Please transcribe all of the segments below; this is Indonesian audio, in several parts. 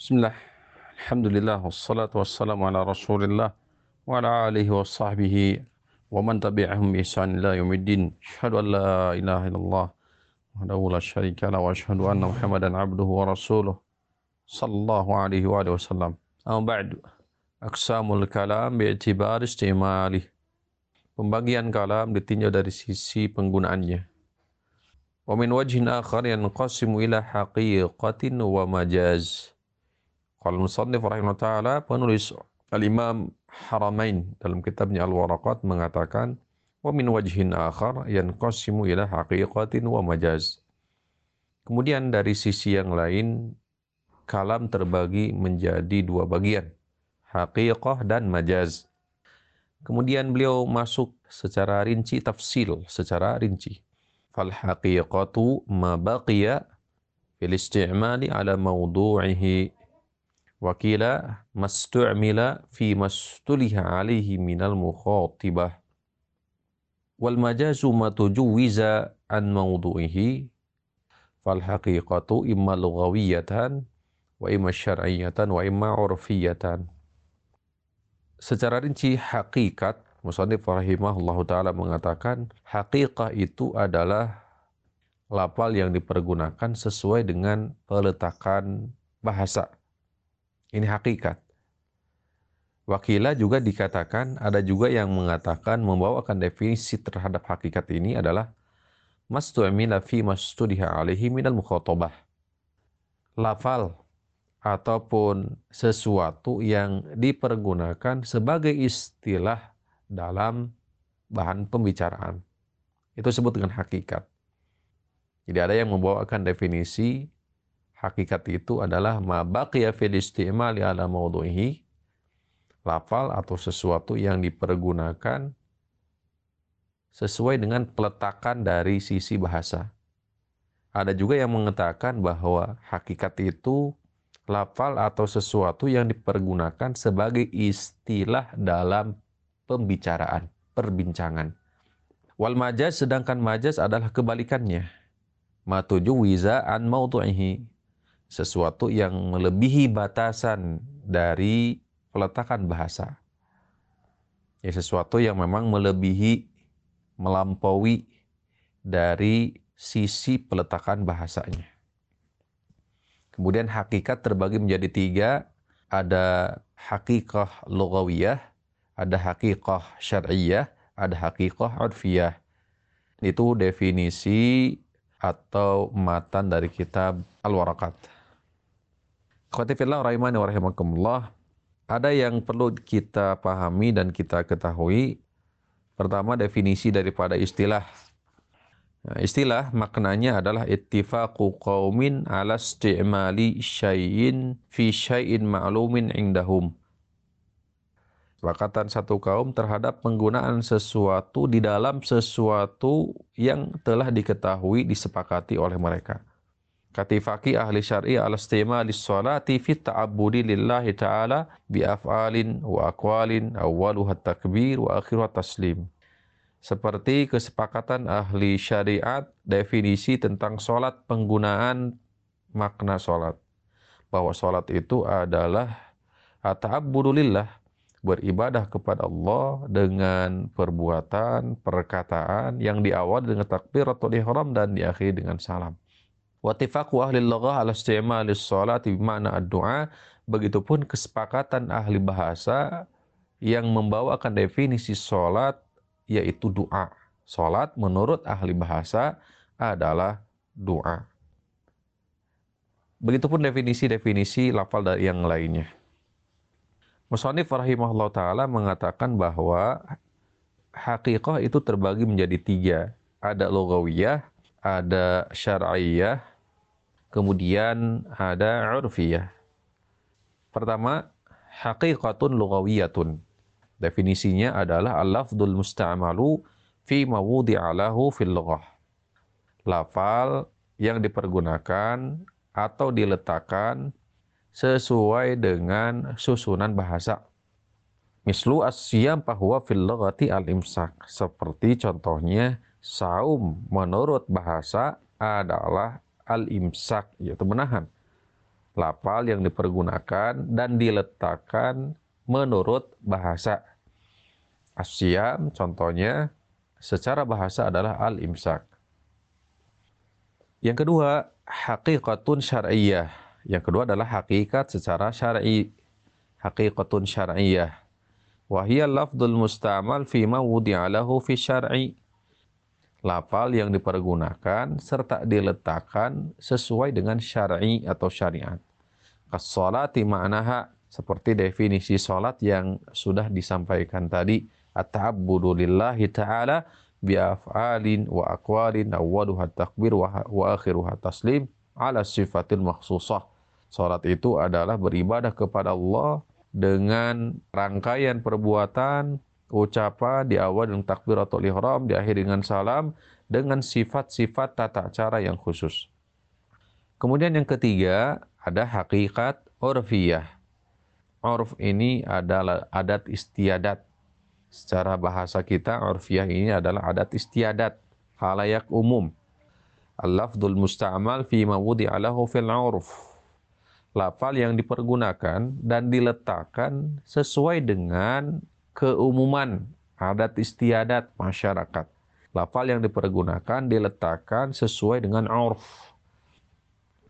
Bismillah. Alhamdulillah wassalatu wassalamu ala Rasulillah wa ala alihi wa sahbihi wa man tabi'ahum bi ihsan ila yaumiddin. Asyhadu an la ilaha illallah wahdahu la syarika lah wa asyhadu anna Muhammadan abduhu wa rasuluh sallallahu alaihi wa alihi wasallam. Amma ba'du. Aqsamul kalam bi'tibar istimalih. Pembagian kalam ditinjau dari sisi penggunaannya. Wa min wajhin akhar yanqasimu ila haqiqatin wa majaz. Kalau Musannif rahimahullah ta'ala, penulis Al-Imam Haramain dalam kitabnya Al-Waraqat mengatakan, wa min wajhin akhar yanqasimu ila haqiqatin wa majaz. Kemudian dari sisi yang lain, kalam terbagi menjadi dua bagian, haqiqah dan majaz. Kemudian beliau masuk secara rinci tafsil, secara rinci. Fal haqiqatu ma baqiya fil istimali ala mawdu'ihi Wakila mastu'mila fi mastuliha alaihi minal mukhatibah. Wal majazu ma tujuwiza an mawdu'ihi fal haqiqatu imma lughawiyatan wa imma syar'iyatan wa imma. Secara rinci hakikat, Musannif rahimahullah ta'ala mengatakan, hakikat itu adalah lapal yang dipergunakan sesuai dengan peletakan bahasa ini hakikat. Wakila juga dikatakan, ada juga yang mengatakan membawakan definisi terhadap hakikat ini adalah mastu'mila fi mastudiha alaihi minal mukhotobah. Lafal ataupun sesuatu yang dipergunakan sebagai istilah dalam bahan pembicaraan. Itu disebut dengan hakikat. Jadi ada yang membawakan definisi hakikat itu adalah ma baqiya fil istimali ala mawdu'ihi lafal atau sesuatu yang dipergunakan sesuai dengan peletakan dari sisi bahasa. Ada juga yang mengatakan bahwa hakikat itu lafal atau sesuatu yang dipergunakan sebagai istilah dalam pembicaraan, perbincangan. Wal majaz sedangkan majaz adalah kebalikannya. Matuju wiza an mautu'ihi sesuatu yang melebihi batasan dari peletakan bahasa. Ya, sesuatu yang memang melebihi, melampaui dari sisi peletakan bahasanya. Kemudian hakikat terbagi menjadi tiga, ada hakikah logawiyah, ada hakikah syar'iyah, ada hakikah urfiyah. Itu definisi atau matan dari kitab Al-Warakat. Khotifillah rahimani wa rahimakumullah. Ada yang perlu kita pahami dan kita ketahui. Pertama definisi daripada istilah. Nah, istilah maknanya adalah ittifaqu qaumin ala isti'mali syai'in fi syai'in ma'lumin indahum. Sepakatan satu kaum terhadap penggunaan sesuatu di dalam sesuatu yang telah diketahui disepakati oleh mereka. Katifaki ahli syar'i al-istima lis-salati fi ta'abbudi lillahi ta'ala bi af'alin wa aqwalin awwaluha takbir wa akhiruha taslim. Seperti kesepakatan ahli syariat definisi tentang solat penggunaan makna solat. Bahwa solat itu adalah ta'abbudu lillah, beribadah kepada Allah dengan perbuatan, perkataan yang diawali dengan takbiratul ihram dan diakhiri dengan salam. Watifaqu ahli laghah ala isti'mali sholati bimana ad-du'a. Begitupun kesepakatan ahli bahasa yang membawakan definisi sholat yaitu doa. Sholat menurut ahli bahasa adalah doa. Begitupun definisi-definisi lafal dari yang lainnya. Musonif rahimahullah ta'ala mengatakan bahwa hakikah itu terbagi menjadi tiga. Ada logawiyah, ada syar'iyah, kemudian ada urfiyah. Pertama, haqiqatun lughawiyatun. Definisinya adalah al-lafdul musta'malu fi mawudi'alahu fil lughah. Lafal yang dipergunakan atau diletakkan sesuai dengan susunan bahasa. Mislu asyam bahwa fil lughati al-imsak. Seperti contohnya saum menurut bahasa adalah al-imsak, yaitu menahan. Lafal yang dipergunakan dan diletakkan menurut bahasa. Asyam contohnya secara bahasa adalah al-imsak. Yang kedua, hakikatun syar'iyah. Yang kedua adalah hakikat secara syar'i. Hakikatun syar'iyah. Wahiyya lafdul mustamal fima wudi'alahu fi syar'i lafal yang dipergunakan serta diletakkan sesuai dengan syar'i atau syariat. Kas-salati ma'naha seperti definisi salat yang sudah disampaikan tadi, at-ta'abbudu lillahi ta'ala bi af'alin wa aqwalin awwaluha takbir akhiruha taslim ala sifatil makhsusah. Salat itu adalah beribadah kepada Allah dengan rangkaian perbuatan ucapan di awal dengan takbiratul ihram, diakhiri dengan salam dengan sifat-sifat tata cara yang khusus. Kemudian yang ketiga ada hakikat urfiyah. Urf ini adalah adat istiadat. Secara bahasa kita urfiyah ini adalah adat istiadat, halayak umum. Al-lafdul musta'mal fi ma wudi'alahu fil urf. Lafal yang dipergunakan dan diletakkan sesuai dengan keumuman adat istiadat masyarakat. Lafal yang dipergunakan diletakkan sesuai dengan urf.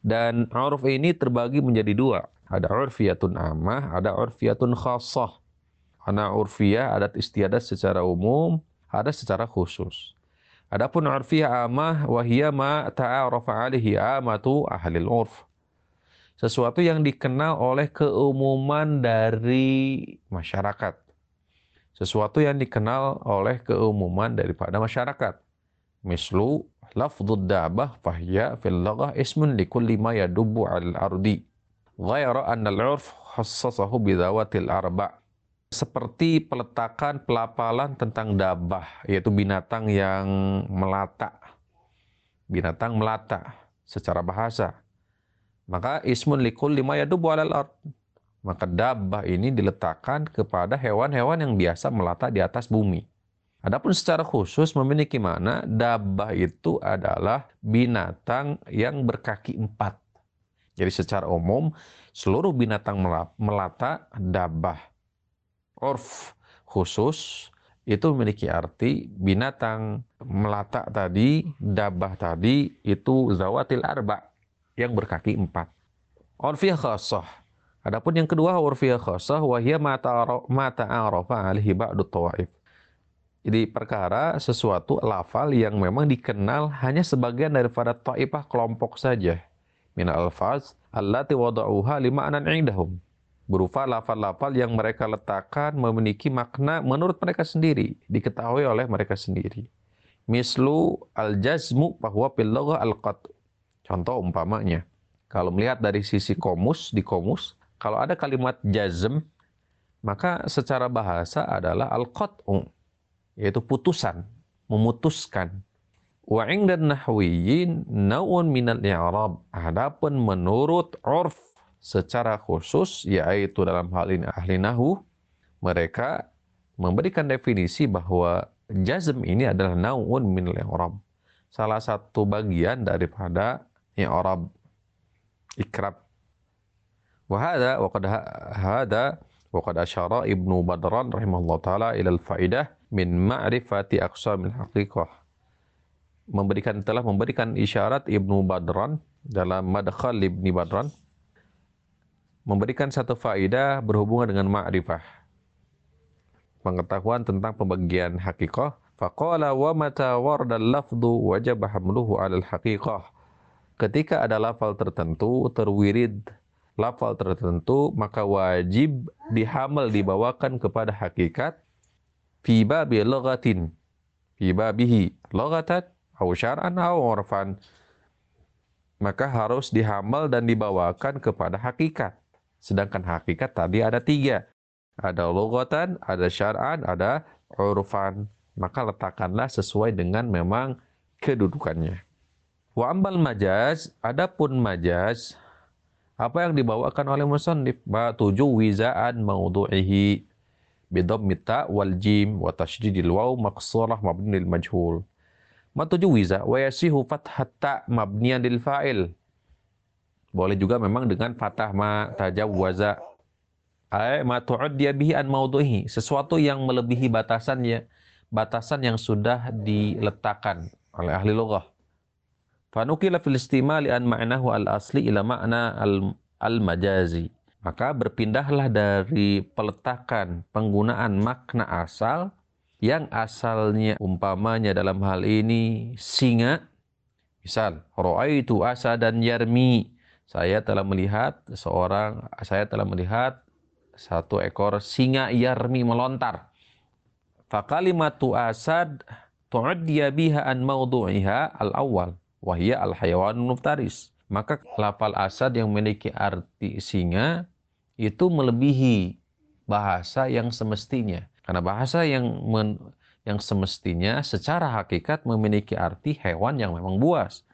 Dan urf ini terbagi menjadi dua. Ada urfiyatun amah, ada urfiyatun khasah. Karena urfiyah adat istiadat secara umum, ada secara khusus. Adapun urfiyah amah wahiyya ma ta'arafa alihi amatu ahli urf. Sesuatu yang dikenal oleh keumuman dari masyarakat sesuatu yang dikenal oleh keumuman daripada masyarakat. Mislu lafdhud dabah fahya fil laghah ismun likulli ma yadubbu al ardi. Ghaira anna al-urf khassasahu bidawatil arba' seperti peletakan pelapalan tentang dabah, yaitu binatang yang melata. Binatang melata secara bahasa. Maka ismun likul lima yadubu alal ard. Maka dabbah ini diletakkan kepada hewan-hewan yang biasa melata di atas bumi. Adapun secara khusus memiliki mana dabbah itu adalah binatang yang berkaki empat. Jadi secara umum seluruh binatang melata dabbah. Orf khusus itu memiliki arti binatang melata tadi, dabbah tadi itu zawatil arba yang berkaki empat. Orfiyah khasah Adapun yang kedua urfiyah khasah wahia mata arafa alihi ba'du tawaif. Jadi perkara sesuatu lafal yang memang dikenal hanya sebagian daripada taifah kelompok saja. Min alfaz allati wada'uha lima'nan indahum. Berupa lafal-lafal yang mereka letakkan memiliki makna menurut mereka sendiri, diketahui oleh mereka sendiri. Mislu al-jazmu bahwa fil al-qat. Contoh umpamanya, kalau melihat dari sisi komus di komus, kalau ada kalimat jazm, maka secara bahasa adalah al-qat'u, yaitu putusan, memutuskan. Wa dan nahwiyin naun minal i'rab. Adapun menurut urf secara khusus, yaitu dalam hal ini ahli nahu, mereka memberikan definisi bahwa jazm ini adalah naun minal i'rab. Salah satu bagian daripada i'rab. Ikrab Wahada waqad hada waqad asyara Ibnu Badran rahimahullah taala ila al-faidah min ma'rifati aqsamil haqiqah. Memberikan telah memberikan isyarat Ibnu Badran dalam Madkhal Ibnu Badran memberikan satu faidah berhubungan dengan ma'rifah. Pengetahuan tentang pembagian hakikah. Faqala wa mata warda lafdu wajib hamluhu al haqiqah. Ketika ada lafal tertentu terwirid lafal tertentu maka wajib dihamal dibawakan kepada hakikat fi babi lughatin fi babihi lughatan au syar'an au urfan maka harus dihamal dan dibawakan kepada hakikat. Sedangkan hakikat tadi ada tiga. Ada lughatan ada syar'an ada urfan. Maka letakkanlah sesuai dengan memang kedudukannya. Wa ambal majaz adapun majaz apa yang dibawakan oleh musannif? Tujuh wizaan maudhu'ihi bidhammita wal jim wa tasydidil waw maqsurah mabni lil majhul. Ma tujuh wiza wa yasihu fathat ta mabniyan lil fa'il. Boleh juga memang dengan fatah ma tajawwaza ay ma tu'addiya bihi an maudhuhi, sesuatu yang melebihi batasannya, batasan yang sudah diletakkan oleh ahli lughah. Fanukila fil istimali an ma'nahu al-asli ila ma'na al-majazi. Maka berpindahlah dari peletakan penggunaan makna asal yang asalnya umpamanya dalam hal ini singa. Misal, ra'aitu asadan yarmi. Saya telah melihat seorang, saya telah melihat satu ekor singa yarmi melontar. Fakalimatu asad tu'addiya biha an mawdu'iha al-awwal. Wahia al-hayawan muftaris. Maka lapal asad yang memiliki arti singa itu melebihi bahasa yang semestinya. Karena bahasa yang men, yang semestinya secara hakikat memiliki arti hewan yang memang buas.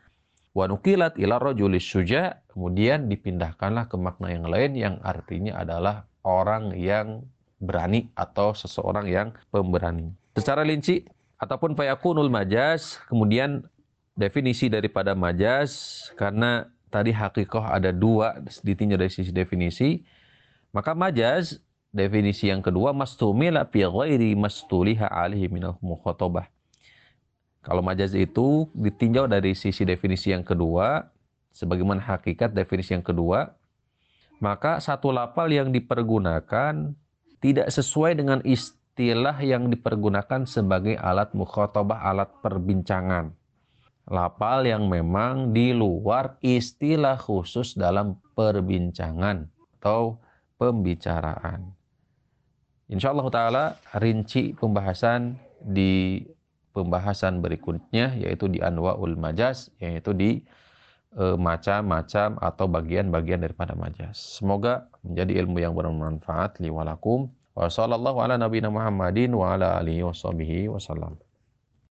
Wa nukilat ila rajulis suja, kemudian dipindahkanlah ke makna yang lain yang artinya adalah orang yang berani atau seseorang yang pemberani. Secara linci ataupun fayakunul majas, kemudian definisi daripada majas karena tadi hakikoh ada dua ditinjau dari sisi definisi, maka majas definisi yang kedua mastumila fi ghairi mastuliha alihi minal mukhatabah. Kalau majaz itu ditinjau dari sisi definisi yang kedua, sebagaimana hakikat definisi yang kedua, maka satu lapal yang dipergunakan tidak sesuai dengan istilah yang dipergunakan sebagai alat mukhatabah, alat perbincangan. Lapal yang memang di luar istilah khusus dalam perbincangan atau pembicaraan. Insya Allah Ta'ala rinci pembahasan di pembahasan berikutnya yaitu di Anwa'ul Majas yaitu di Eh, macam-macam atau bagian-bagian daripada majas. Semoga menjadi ilmu yang bermanfaat li walakum. Wa sallallahu ala nabiyina Muhammadin wa ala alihi wasallam.